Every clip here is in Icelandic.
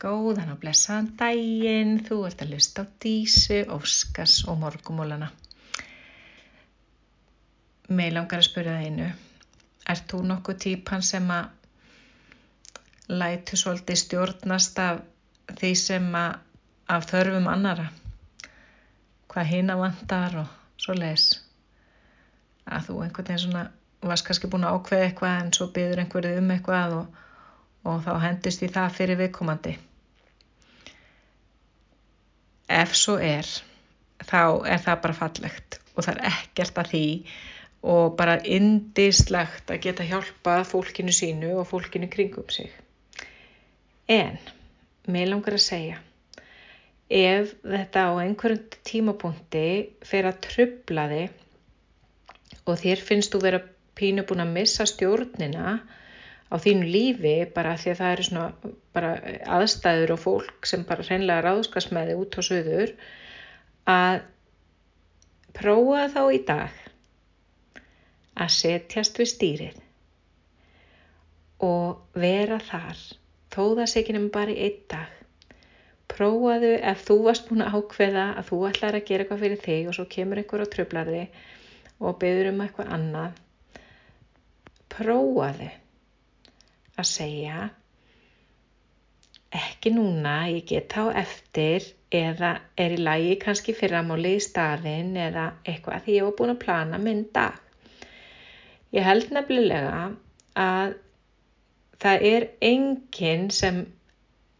Góðan og blessaðan daginn, þú ert að lusta á Dísu, Óskars og Morgumólana. Mér langar að spyrja það einu, ert þú nokkuð típan sem að lætu svolítið stjórnast af því sem að af þörfum annara? Hvað hinn að vandar og svo les? Að þú einhvern veginn svona varst kannski búin að ákveða eitthvað en svo byður einhverju um eitthvað og, og þá hendist í það fyrir viðkomandi ef svo er þá er það bara fallegt og það er ekkert að því og bara indislegt að geta hjálpað fólkinu sínu og fólkinu kringum sig. En, mér langar að segja, ef þetta á einhverjum tímapunkti fer að trubla þig og þér finnst þú vera pínu búin að missa stjórnina á þínu lífi bara því að það eru svona bara aðstæður og fólk sem bara hreinlega ráðskast með þig út á söður að prófa þá í dag að setjast við stýrið og vera þar. Þó það sé ekki nefnum bara í einn dag. Prófaðu ef þú varst búin að ákveða að þú ætlar að gera eitthvað fyrir þig og svo kemur einhver á tröflarði og beður um eitthvað annað prófaðu að segja ekki núna, ég get þá eftir eða er í lagi kannski fyrramáli í staðin eða eitthvað því ég var búin að plana minn dag. Ég held nefnilega að það er enginn sem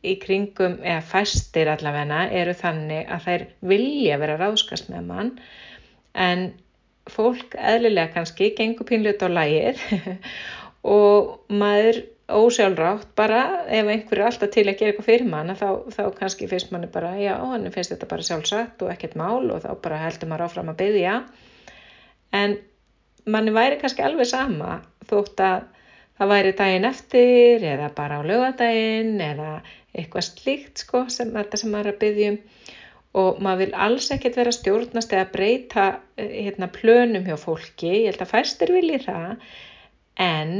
í kringum, eða fæstir allavegna, eru þannig að þær vilja vera ráðskast með mann en fólk eðlilega kannski gengur pínlut á lægið og maður ósjálfrátt bara ef einhver er alltaf til að gera eitthvað fyrir mann þá, þá kannski finnst manni bara já, hann finnst þetta bara sjálfsagt og ekkert mál og þá bara heldur maður áfram að byggja en manni væri kannski alveg sama þótt að það væri daginn eftir eða bara á lögadaginn eða eitthvað slíkt sko sem þetta sem maður er að byggja um. Og maður vil alls ekkert vera stjórnast eða breyta eh, hérna, plönum hjá fólki, ég held að fæstir vilji það. En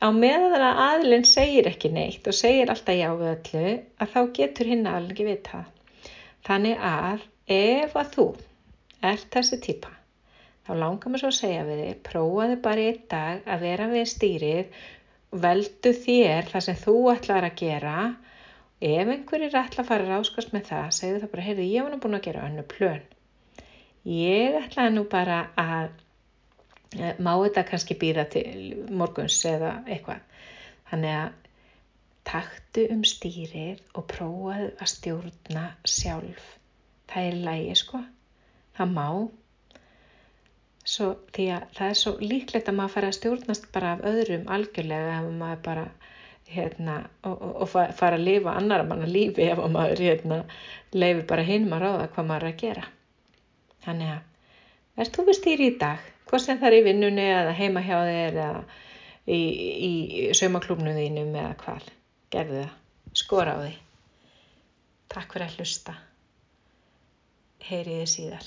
á meðan að aðlinn segir ekki neitt og segir alltaf já við öllu að þá getur hinn aðlinn ekki vita. Þannig að ef að þú ert þessi típa þá langar mér svo að segja við þig, prófaðu bara í dag að vera við stýrið, veldu þér það sem þú ætlar að gera. Ef einhverjir ætla að fara að ráskast með það, segðu það bara, heyrðu, ég var nú búin að gera önnu plön. Ég ætlaði nú bara að má þetta kannski býða til morguns eða eitthvað. Þannig að taktu um stýrið og prófaðu að stjórna sjálf. Það er lægi sko, það má. Svo, því að það er svo líklegt að maður fara að stjórnast bara af öðrum algjörlega ef maður bara hérna, og, og, og fara að lifa annar manna lífi ef maður hérna, leifi bara hinn maður á það hvað maður er að gera. Þannig að verður þú við stýri í dag? Hvort sem það er í vinnunni eða heima hjá þér eða í, í saumaklúmnu þínum eða hvað, gerðu það, skora á því. Takk fyrir að hlusta. Heyriði síðar.